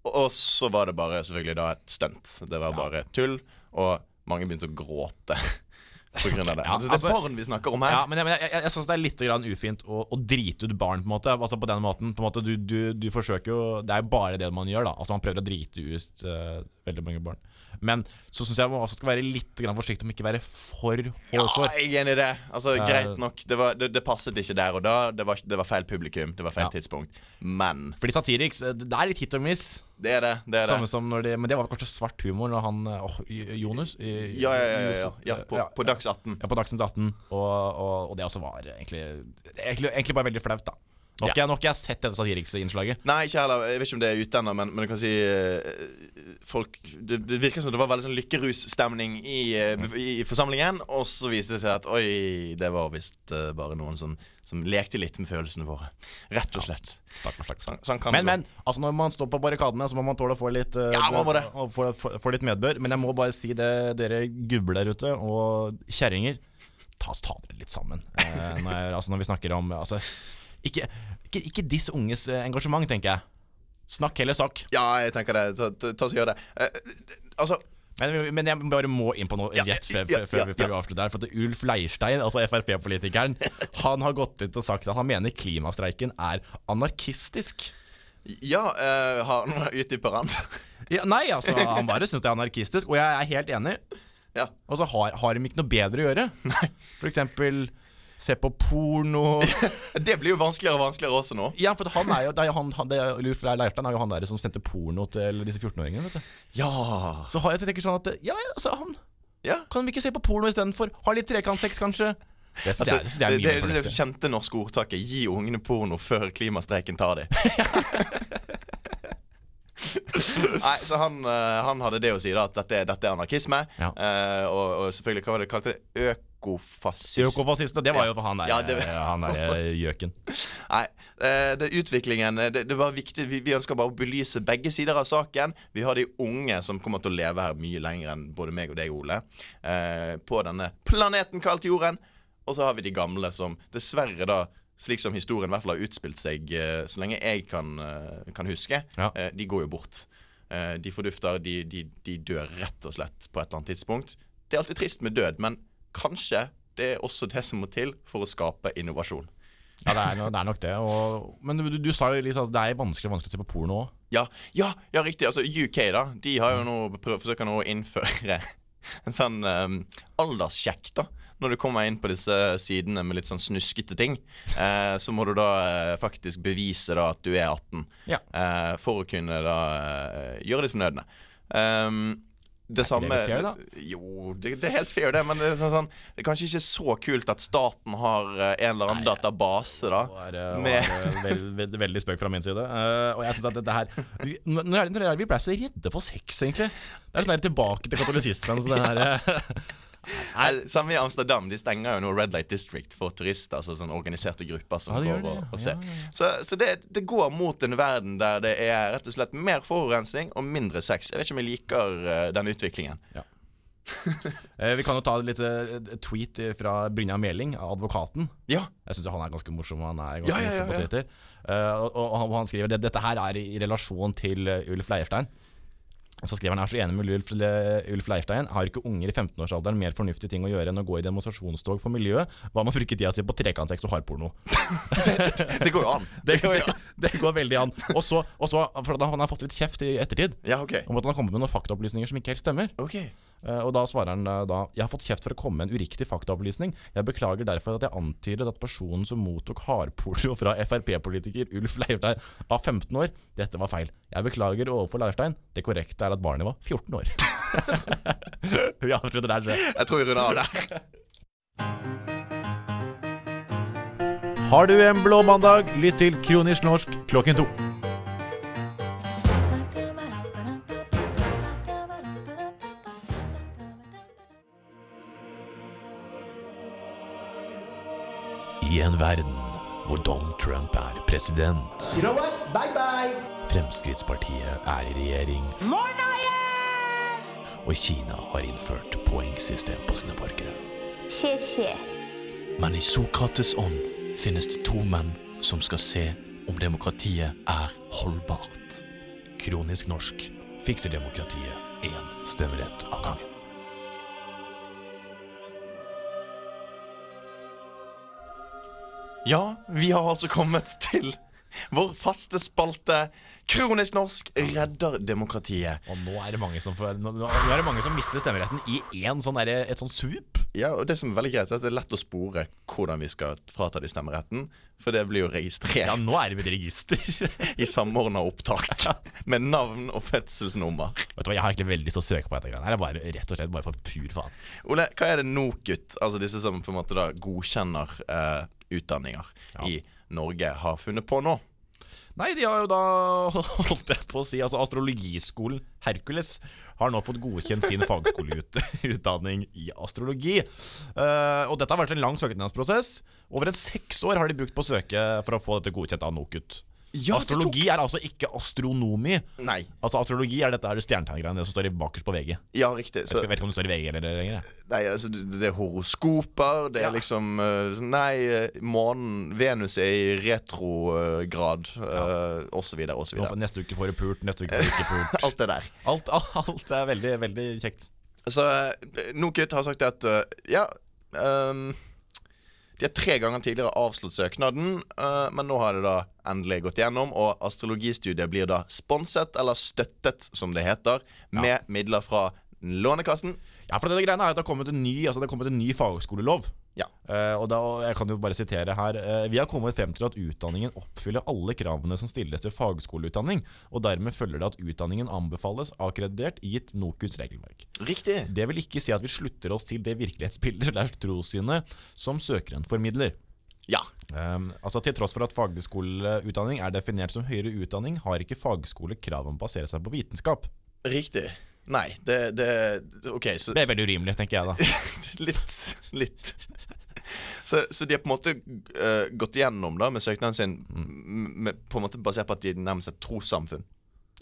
Og så var det bare selvfølgelig da et stunt. Det var bare tull, og mange begynte å gråte. På grunn av det. Ja, det altså- er barn vi snakker om her. Ja, men jeg, jeg, jeg, jeg syns det er litt grann ufint å, å drite ut barn, på en måte. Altså på den måten. På en måte du, du, du forsøker jo Det er jo bare det man gjør, da. Altså Man prøver å drite ut eh, veldig mange barn. Men så syns jeg man også skal være litt grann forsiktig om ikke være for Ja, jeg er enig i det. Altså, Eh, Greit nok. Det, var, det, det passet ikke der og da. Det var, det var feil publikum. Det var feil Ja. tidspunkt. Men Fordi Satiriks, eh, det er litt hit og miss. det er det. det, er Samme det. som når de, men det var kanskje svart humor når han eh, åh, Jonas i- Ja, ja, ja. ja, ja. ja på, på Dags 18. Ja, på Dagsnytt 18. Og, og, og det også var egentlig, egentlig Egentlig bare veldig flaut, da. Nå har ikke jeg- ikke jeg sett dette Satiriks-innslaget. Nei, ikke heller. Jeg vet ikke om det er ute ennå, men, men du kan si eh, Folk det, det virker som det var veldig sånn lykkerusstemning i, eh, i forsamlingen, og så viste det seg at oi, det var visst eh, bare noen som, som lekte litt med følelsene våre. Rett og slett. Stakkars, stakkars. Sånn, sånn kan Men, men, altså når man står på barrikadene, så må man tåle å få litt Ja, få, få, få litt medbør. Men jeg må bare si det, dere gubber der ute, og kjerringer, ta, ta dere litt sammen. Når, jeg, altså når vi snakker om altså, ikke, ikke, ikke diss unges eh, engasjement, tenker jeg. Snakk heller sak. Ja, jeg tenker det. Ta, ta, ta og gjør det. Eh, altså Men, men jeg bare må inn på noe Ja, rett før, ja, før, ja, vi- før vi avslutter her. For at Ulf Leirstein, altså Frp-politikeren, han har gått ut og sagt at han mener klimastreiken er anarkistisk. Ja, uh, har han utdypet han? Ja, nei, altså, han bare syns det er anarkistisk, og jeg er helt enig. ja. Og så har, har de ikke noe bedre å gjøre. For eksempel se på porno. Det blir jo vanskeligere og vanskeligere også nå. Ja, for han er jo det er jo han, han, det er, Leirstein er jo han der som sendte porno til disse 14-åringene. vet du Ja. Så har jeg tenker sånn at Ja, ja, altså, han ja. kan vi ikke se på porno istedenfor? Ha litt trekantsex, kanskje? Det Altså, det, det er det, det, det kjente norske ordtaket 'gi ungene porno før klimastreiken tar dem'. Nei, så han, eh, han hadde det å si, da at dette, dette er anarkisme. Ja. Uh, og, og selvfølgelig, hva var det kalte det? Økofascist. Økofascistene, det var jo for han der, Ja, det- han der eh, gjøken. Nei, eh, det er utviklingen eh, det, det bare viktig vi, vi ønsker bare å belyse begge sider av saken. Vi har de unge som kommer til å leve her mye lenger enn både meg og deg, Ole. Eh, på denne planeten kalt jorden. Og så har vi de gamle som dessverre, da slik som historien i hvert fall har utspilt seg eh, så lenge jeg kan, eh, kan huske, Ja. eh, de går jo bort. Eh, de fordufter, de, de, de dør rett og slett på et eller annet tidspunkt. Det er alltid trist med død, men kanskje det er også det som må til for å skape innovasjon. Ja, det er, det er nok det. Og, men du, du sa jo litt at det er vanskelig, vanskelig å se på porno òg. Ja, ja, ja, riktig. Altså UK, da. De har jo nå forsøker nå å innføre en sånn um, alderssjekk, da. Når du kommer inn på disse sidene med litt sånn snuskete ting, eh, så må du da eh, faktisk bevise da at du er 18. Ja. Eh, for å kunne da eh, gjøre det fornødne. Um, det samme litt fair? Jo, det, det er helt fair, det. Men det er, sånn, sånn, det er kanskje ikke så kult at staten har eh, en eller annen database, da. Det var, var, veld, veld, veldig spøk fra min side. Uh, og jeg synes at dette her Når er det, når er det vi ble så redde for sex, egentlig? Det er sånn her tilbake til katolisismen. Så det her, Nei, Samme i Amsterdam. De stenger jo nå Red Light District for turister. Altså sånn organiserte grupper som Ja, går det, og, og ser. Ja, ja, Så, så det, det går mot en verden der det er rett og slett mer forurensning og mindre sex. Jeg vet ikke om jeg liker uh, den utviklingen. eh, vi kan jo ta litt lite tweet fra Brynja Meling, advokaten. Ja, Jeg syns han er ganske morsom. Han er ganske Ja, ja, ja, morsom på. Twitter. Uh, og, og han- skriver at dette her er i relasjon til eh, Ulf Leirstein. Og så skriver han er så enig med Ulf, Ulf Leirstein. Har ikke unger i 15-årsalderen mer fornuftige ting å gjøre enn å gå i demonstrasjonstog for miljøet? Hva med å bruke tida si på trekantsex og hardporno? det går jo an. Det, går det, det går veldig an. Og så, for Han har fått litt kjeft i ettertid Ja, ok. om at han har kommet med noen faktaopplysninger som ikke helt stemmer. Ok Eh, Og da svarer han eh, da Jeg har fått kjeft for å komme med en uriktig faktaopplysning. Jeg beklager derfor at jeg antydet at personen som mottok hardporno fra Frp-politiker Ulf Leirstein var 15 år. Dette var feil. Jeg beklager overfor Leirstein. Det korrekte er at barnet var 14 år. Vi avslutter der. tror jeg. Jeg tror vi runder av der. Har du en blå mandag, lytt til Kronisk norsk klokken to. I en verden hvor Donald Trump er president, You know what? Bye bye. Fremskrittspartiet er i regjering, og Kina har innført poengsystem på sine borgere. Men i Sokrates ånd finnes det to menn som skal se om demokratiet er holdbart. Kronisk norsk fikser demokratiet én stemmerett av gangen. Ja, vi har altså kommet til vår faste spalte Kronisk norsk redder demokratiet. Og nå er det mange som, får, nå, nå er det mange som mister stemmeretten i én sånn der, et sånn sup. Ja, og det som er veldig greit, er at det er lett å spore hvordan vi skal frata de stemmeretten. For det blir jo registrert Ja, nå er det med register. i samordna opptak. Med navn og fødselsnummer. Vet du hva, Jeg har egentlig veldig lyst til å søke på dette. her. Det er bare, rett og slett bare for pur faen. Ole, hva er det NOKUT, altså disse som på en måte da godkjenner eh, utdanninger i Norge, har funnet på nå? Nei, de har jo da holdt jeg på å si Altså Astrologiskolen Hercules har nå fått godkjent sin fagskoleutdanning i astrologi. Uh, og dette har vært en lang søknadsprosess. Over en seks år har de brukt på å søke for å få dette godkjent av NOKUT. Ja, astrologi er altså ikke astronomi. Nei. Altså Astrologi er dette her stjernetegngreiene, det som står i bakerst på VG. Ja, riktig. Så, Jeg vet ikke om det står i VG eller lenger. nei, altså, det er horoskoper, det er Ja. liksom eh, Nei, eh, månen Venus er i retrograd, ja. og så videre, og så videre. Neste uke får du pult, neste uke får du ikke pult. Alt det der. Alt, alt er veldig, veldig kjekt. Så eh, NOKUT har sagt at eh, Ja ehm, De har tre ganger tidligere avslått søknaden, eh, men nå har det da endelig gått gjennom, og astrologistudiet blir da sponset, eller støttet, som det heter, med midler fra Lånekassen. Ja, for det greiene er at det har kommet en ny, altså det har kommet en ny fagskolelov. Ja. Uh, og da, Jeg kan jo bare sitere her. uh, vi har kommet frem til at utdanningen oppfyller alle kravene som stilles til fagskoleutdanning, og dermed følger det at utdanningen anbefales akkreditert gitt NOKUTs regelverk. Riktig. Det vil ikke si at vi slutter oss til det virkelighetsbildet slash trossynet som søkeren formidler. Ja. Um, altså Til tross for at fagskoleutdanning er definert som høyere utdanning, har ikke fagskole krav om å basere seg på vitenskap. Riktig. Nei, det, det OK, så Det er veldig urimelig, tenker jeg da. Litt. Litt. Så, så de har på en måte uh, gått igjennom da med søknaden sin mm. med, på en måte basert på at de nærmer seg trossamfunn.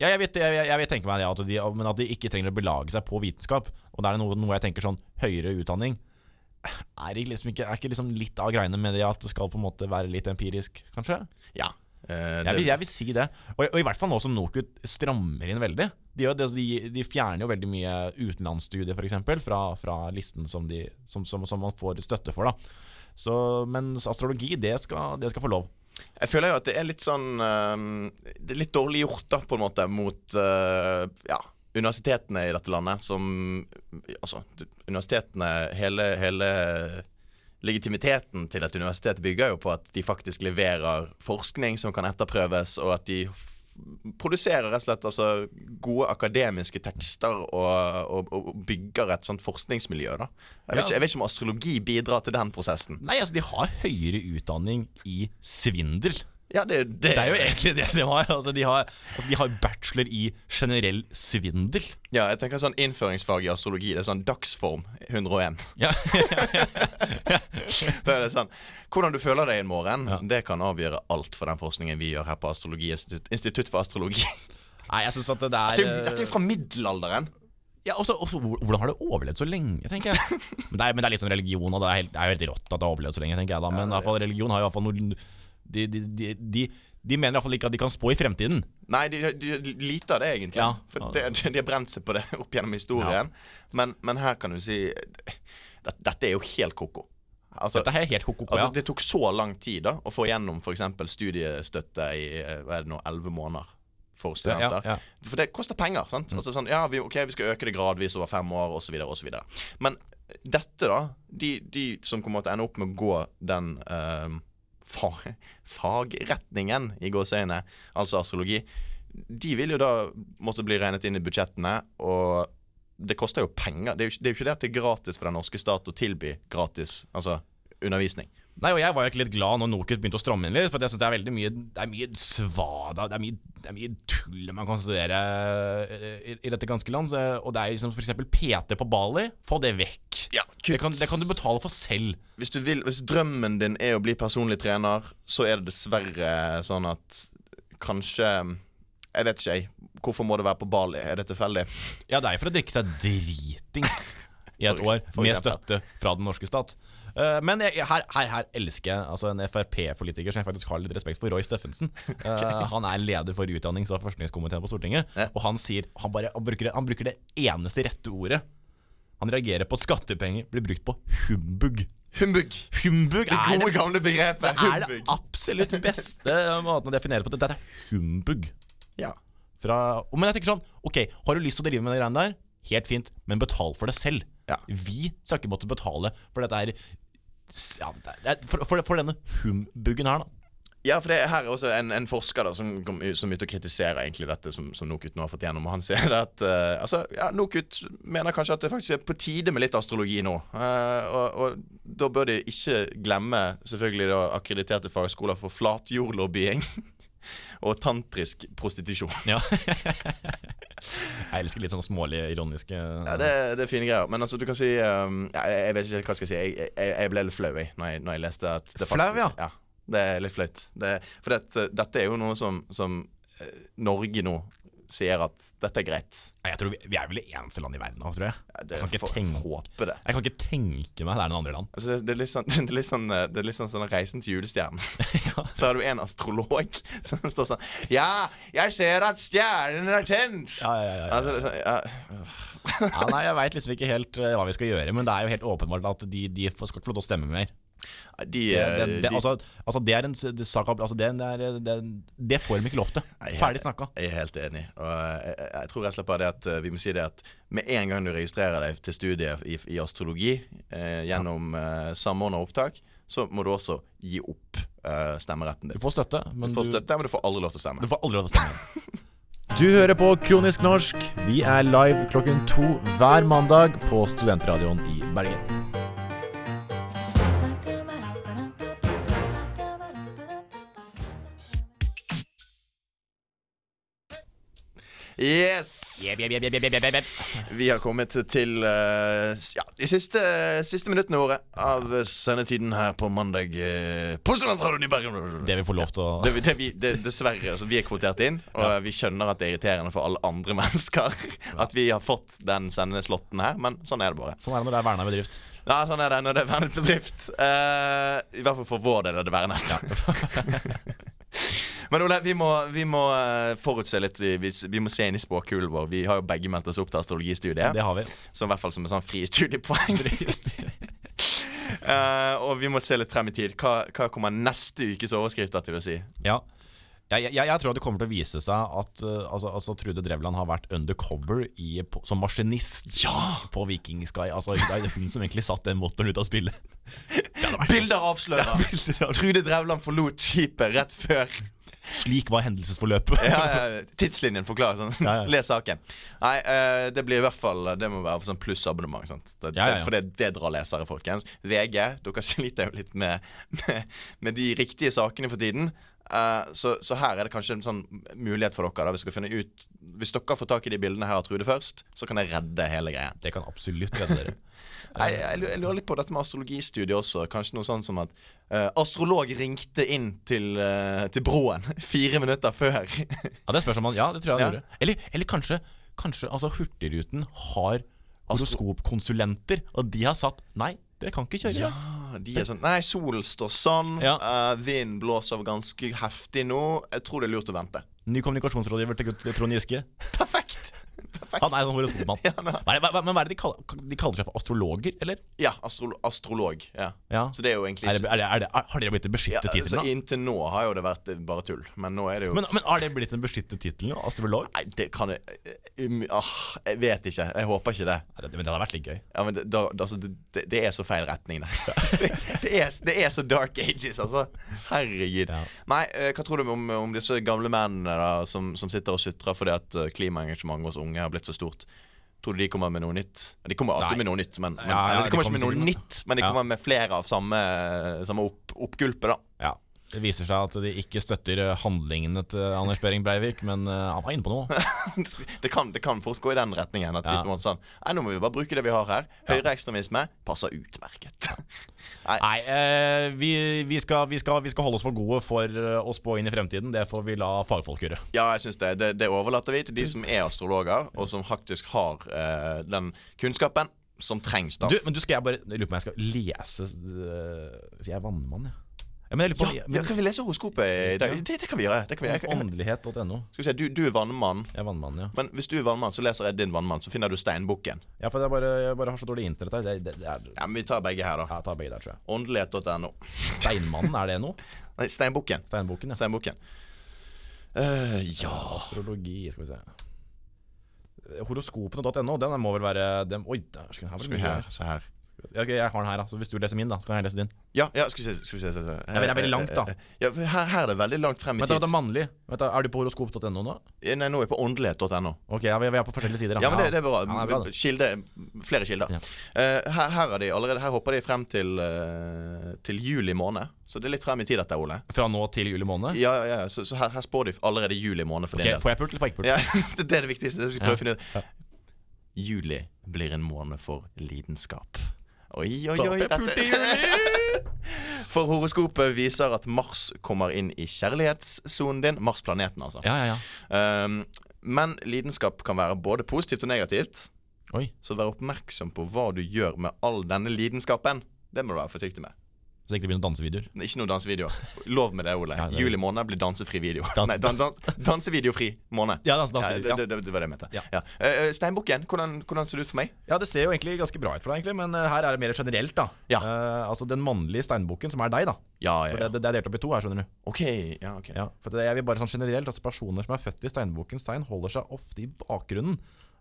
Ja, jeg vet, jeg, jeg, vet tenke meg det, at de, men at de ikke trenger å belage seg på vitenskap. Og da er det noe, noe jeg tenker sånn høyere utdanning Er ikke, liksom ikke, er ikke liksom litt av greiene med det at det skal på en måte være litt empirisk, kanskje? Ja. Eh, Jeg vil, jeg vil si det. Og, og i hvert fall nå som NOKUT strammer inn veldig. De, det- de, de fjerner jo veldig mye utenlandsstudier, f.eks., fra, fra listen som, de, som, som, som man får støtte for. da så, Mens astrologi, det skal, det skal få lov. Jeg føler jo at det er litt sånn eh, Det er litt dårlig gjort, da, på en måte, mot eh, ja, universitetene i dette landet, som Altså, universitetene Hele, hele legitimiteten til et universitet bygger jo på at de faktisk leverer forskning som kan etterprøves, og at de produserer rett og slett altså, gode akademiske tekster og, og, og bygger et sånt forskningsmiljø. da jeg vet, ikke, jeg vet ikke om astrologi bidrar til den prosessen. Nei, altså, de har høyere utdanning i svindel. Ja, det, det, Det er jo egentlig det de har. Altså, de har, altså, de har bachelor i generell svindel. Ja, jeg tenker sånn innføringsfag i astrologi. Det er sånn dagsform 101. Ja. Det er sånn Hvordan du føler deg i morgen, Ja. det kan avgjøre alt for den forskningen vi gjør her på Astrologiinstitutt Institutt for astrologi. Nei, jeg synes at det er Dette dette er fra middelalderen. Ja, også, også, Hvordan har det overlevd så lenge, tenker jeg. Men det er, men det er litt sånn religion, og det er, helt, det er jo helt rått at det har overlevd så lenge, tenker jeg da. Men i hvert fall, religion har jo fall noe de, de, de, de, de mener i hvert fall ikke at de kan spå i fremtiden. Nei, de, de, de lite av det, egentlig. Ja. For de, de har brent seg på det opp gjennom historien. Men, men her kan du si det, Dette er jo helt ko-ko. Altså, Dette er helt koko, altså, ja. det tok så lang tid da å få gjennom f.eks. studiestøtte i hva er det nå, 11 måneder for studenter. Ja, ja, For det koster penger. sant? Altså sånn, ja, vi, ok, vi skal øke det gradvis over fem år, osv. osv. Men dette, da De, de som kommer til å ende opp med å gå den eh, fa fagretningen, i gåseøyne, altså astrologi, de vil jo da måtte bli regnet inn i budsjettene, og det koster jo penger. Det er jo, det er jo ikke det at det er gratis for den norske stat å tilby gratis altså undervisning. Nei, og Jeg var jo ikke litt glad når NOKUT begynte å stramme inn litt. For jeg synes det er veldig mye Det er mye svada Det er mye, det er mye tull man kan studere i, i dette ganske land. Og det er liksom f.eks. PT på Bali. Få det vekk. Ja, det, kan, det kan du betale for selv. Hvis, du vil, hvis drømmen din er å bli personlig trener, så er det dessverre sånn at kanskje Jeg vet ikke, jeg. Hvorfor må det være på Bali? Er det tilfeldig? Ja, det er jo for å drikke seg dritings i et år, med støtte fra den norske stat. Uh, men jeg, her, her, her elsker jeg altså en Frp-politiker som jeg faktisk har litt respekt for, Roy Steffensen. Eh, han er leder for utdannings- og forskningskomiteen på Stortinget. Ja. Og han sier han, bare, han, bruker, det- han bruker det eneste rette ordet. Han reagerer på at skattepenger blir brukt på humbug. Humbug! Humbug Det gode, det, gamle begrepet. Det er det absolutt beste måten å definere på det. Dette er humbug. Ja. Fra, men jeg tenker sånn Ok, har du lyst til å drive med de greiene der? Helt fint, men betal for det selv. Ja. Vi skal ikke måtte betale for dette her ja, for, for, for denne humbuggen her, da. Ja, for det er her er også en, en forsker da som kom ut- som ute og kritiserer egentlig dette som, som NOKUT nå har fått gjennom. Og han sier at uh, altså, ja, NOKUT mener kanskje at det faktisk er på tide med litt astrologi nå. Uh, og, og da bør de ikke glemme selvfølgelig da akkrediterte fagskoler for flatjordlobbying og tantrisk prostitusjon. Ja. jeg elsker litt sånne smålige, ironiske Ja, det, det er fine greier. Men altså, du kan si um, ja, jeg, vet ikke hva jeg skal si. Jeg, jeg, jeg ble litt flau når, når jeg leste at det Flau, ja? ja. Det er litt flaut. Det, for dette, dette er jo noe som, som eh, Norge nå sier at dette er greit. Jeg tror vi, vi er vel det eneste landet i verden nå, tror jeg. Ja, jeg, kan tenke, håpe det. jeg kan ikke tenke meg det er noen andre land. Altså, det, er litt sånn, det er litt sånn, eh, det er litt sånn, sånn Reisen til julestjernen. Så har du en astrolog som står sånn Ja, jeg ser at stjernen er tent! Ja, ja, ja, ja. Altså, sånn, ja. Nei, Jeg veit liksom ikke helt eh, hva vi skal gjøre, men det er jo helt åpenbart at de, de skal ikke få lov til å stemme mer. De, Det, eh, det, det, de, altså, altså, det er en sak, altså, det, det, er, det, får de ikke lov til. Ferdig snakka. Jeg er helt enig. Og jeg, jeg, jeg tror slett bare det at eh, vi må si det at med en gang du registrerer deg til studiet i, i astrologi eh, gjennom eh, samordna opptak, så må du også gi opp eh, stemmeretten Du får støtte, Du får støtte, men du får aldri lov til å stemme. Du får aldri lov til å stemme. Du hører på Kronisk norsk. Vi er live klokken to hver mandag på Studentradioen i Bergen. Yes! Vi har kommet til uh, ja, de siste, siste minuttene våre av sendetiden her på mandag Uh, på i Bergen. Det vi får lov til å Det, det, vi, det, dessverre, altså, vi er kvotert inn, og vi skjønner at det er irriterende for alle andre mennesker at vi har fått den sendeslåtten her, men sånn er det bare. Sånn er det når det er verna bedrift. Ja, sånn er det når det er vernet bedrift. Uh, I hvert fall for vår del er det vernet. men Ole, vi må, vi må eh, forutse litt. Vi, vi må se inn i spåkulen vår. Vi har jo begge meldt oss opp til astrologistudiet. Det har vi. Som i hvert fall som en sånn fri studiepoeng. uh, og vi må se litt frem i tid. Hva, hva kommer neste ukes overskrifter til å si? Ja. Jeg, jeg, jeg tror det kommer til å vise seg at uh, altså, altså, Trude Drevland har vært undercover i, på, som maskinist ja! på Viking Sky. Altså, det er hun som egentlig satt den motoren ut av spillet. Bilder avslører! Trude Drevland forlot skipet rett før Slik var hendelsesforløpet. ja, ja, Tidslinjen forklarer sånn. Ja. Les saken. Nei, uh, det blir i hvert fall Det må være for sånn plussabonnement. Det, det- For det, det drar lesere, folkens. VG, dere sliter jo litt med, med, med de riktige sakene for tiden. Uh, så, så her er det kanskje en sånn mulighet for dere. Da, hvis, dere ut, hvis dere får tak i de bildene her av Trude først, så kan det redde hele greien. Det kan absolutt redde dere. Jeg, jeg, lurer- litt på dette med astrologistudiet også. Kanskje noe sånn som at uh, astrolog ringte inn til, uh, til broen fire minutter før. Ja, det spørs om han Ja, det tror jeg han Ja. gjorde. Eller, eller kanskje, kanskje altså Hurtigruten har horoskopkonsulenter, og de har satt Nei, dere kan ikke kjøre. Ja, de er sånn Nei, solen står sånn. Ja. uh, vinden blåser ganske heftig nå. Jeg tror det er lurt å vente. Ny kommunikasjonsrådgiver til Trond Giske. Perfekt! Perfekt. Han er en horoskopmann. Ja, Men hva er det de kaller, de kaller seg for astrologer, eller? Ja, astro astrolog. Ja. Ja. Så det er jo egentlig Er det, er det, er det, har dere blitt en beskyttet altså, tittel nå? Inntil nå har jo det vært eh, bare tull. Men nå er det jo Men, men har det blitt en beskyttet tittel? Astrolog? Nei, det kan jeg eh, um, ah, Jeg vet ikke. Jeg håper ikke det. Nei, Men det hadde vært litt gøy. Ja, men det, da, altså, det, det, er så feil retning, det. er, det er så dark ages, altså. Herregud. Ja. Nei, eh, hva tror du om, om disse gamle mennene da, som, som sitter og sutrer fordi at klimaengasjementet hos unge har blitt så stort? Tror du de kommer med noe nytt? De kommer alltid Nei. med noe nytt, men, men Ja, ja, eller, de de kommer ikke med noe nytt, men de kommer med flere av samme, samme opp, oppgulpet, da. Ja. Det viser seg at de ikke støtter eh, handlingene til Anders Behring Breivik, men eh, han var inne på noe. det, kan, det kan fort gå i den retningen. At de på en måte sånn Nei, nå må vi bare bruke det vi har her. Høyreekstremisme passer utmerket. Nei, eh, vi, vi, skal, vi, skal, vi skal holde oss for gode for eh, å spå inn i fremtiden. Det får vi la fagfolk gjøre. Ja, jeg synes det, det. Det overlater vi til de som er astrologer, og som faktisk har eh, den kunnskapen som trengs. da Du, men du skal jeg bare lurer på om jeg skal lese Sier jeg vannmann, ja? Ja men jeg lurer på Ja, men, ja, kan vi lese horoskopet i dag? Det, det kan vi gjøre. Det kan vi gjøre. Åndelighet.no. Skal vi se, du, du er vannmann. Jeg er vannmann, ja. Men hvis du er vannmann, så leser jeg din vannmann. Så finner du steinbukken. Ja, for jeg bare, jeg bare har så dårlig internett her. Det, det, det er, Ja, men Vi tar begge her, da. ja, jeg tar begge der, tror jeg. Åndelighet.no. Steinmannen, er det noe? Nei, Steinbukken. Steinboken, ja. Steinbukken. Uh, ja Astrologi, skal vi se. Horoskopene.no, den må vel være den, Oi, der skal vi her, her. se her. Ja, ok, jeg har den her, da. Så hvis du leser min, da, så kan jeg lese din. Ja, ja, skal vi se. Skal vi se, se, se. Ja, men det er veldig langt, da. Ja, for her, her er det veldig langt frem i Men da, tid. det er mannlig. Er du på horoskop.no nå? Nei, nå er jeg på åndelighet.no. Ok, ja, vi vi er på forskjellige sider. da. Ja, men det, det er bra. Ja, det er bra, det. Kilde, flere kilder. Ja. Eh, her, her, er de allerede, her hopper de frem til, eh, til juli måned. Så det er litt frem i tid, dette, Ole. Fra nå til juli måned? Ja, ja, ja, Så, så her, her spår de allerede juli måned for Ok, din del. Får jeg pult eller får jeg ikke pult? Ja, det er det viktigste. Det skal vi prøve å finne ut. Ja. Juli blir en måned for lidenskap. Oi, oi, oi. Dette. For horoskopet viser at Mars kommer inn i kjærlighetssonen din. Mars-planeten, altså. Ja, ja, ja. Um, men lidenskap kan være både positivt og negativt. Oi. Så vær oppmerksom på hva du gjør med all denne lidenskapen. Det må du være forsiktig med. Så ikke det blir noen dansevideoer. Ikke noen dansevideoer. Lov med det, Ole. Ja, det Juli måned blir dansefri video. Dans- Nei, dan dans dansevideofri måned. Ja, dans- ja, dansevideo, det, det, det var det jeg mente. Ja. Ja. Eh, Steinbukken, hvordan, hvordan ser det ut for meg? Ja, det ser jo egentlig ganske bra ut for deg, egentlig, men uh, her er det mer generelt, da. Ja. Uh, altså den mannlige steinbukken, som er deg, da. Ja, ja, For ja. det, det er delt opp i to her, skjønner du. Ok, ja, ok. Ja, for det, jeg vil bare sånn generelt altså Personer som er født i steinbukkens tegn, holder seg ofte i bakgrunnen.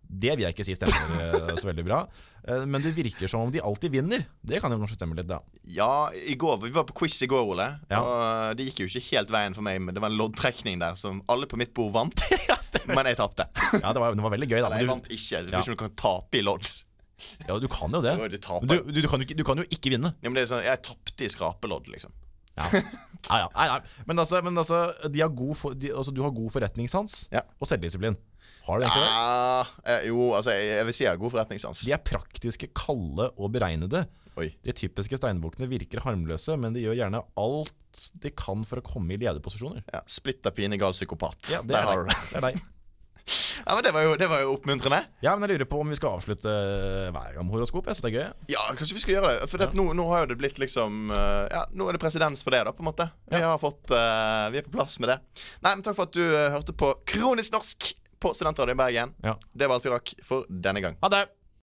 Det vil jeg ikke si stemmer eh, så veldig bra. Eh, Men det virker som om de alltid vinner. Det kan jo kanskje stemme litt, da. Ja, går, Vi var på quiz i går, Ole. Ja. Og det gikk jo ikke helt veien for meg. Men det var en loddtrekning der som alle på mitt bord vant. men jeg tapte. Ja, det var, det var veldig gøy, da. Eller jeg vant ikke. Det Ja. er ikke noe du kan tape i lodd. ja, du kan jo det. Du du, du, kan du kan jo ikke vinne. Ja, men det er sånn, Jeg tapte i skrapelodd, liksom. Ja. Ja, ja. Nei, nei. Men altså, men altså, de har god for, de, altså du har god forretningssans Ja. og selvdisiplin. Har du egentlig det? Eh, jo, altså, jeg, jeg vil si jeg har god forretningssans. De er praktiske, kalde og beregnede. Oi. De typiske steinbukkene virker harmløse, men de gjør gjerne alt de kan for å komme i lederposisjoner. Ja, Splitter pine gal psykopat. Ja, det er har deg. det. Er deg. Ja, men det var, jo, det var jo oppmuntrende. Ja, men jeg lurer på om vi skal avslutte hver gang med horoskop. Jeg synes det er gøy. Ja, kanskje vi skal gjøre det. For ja. nå, nå har jo det blitt liksom eh, Ja, nå er det presedens for det, da, på en måte. Vi har fått uh, Vi er på plass med det. Nei, men takk for at du hørte på Kronisk norsk på Studentradioen i Bergen. Ja. Det var alt vi rakk for denne gang. Ha det!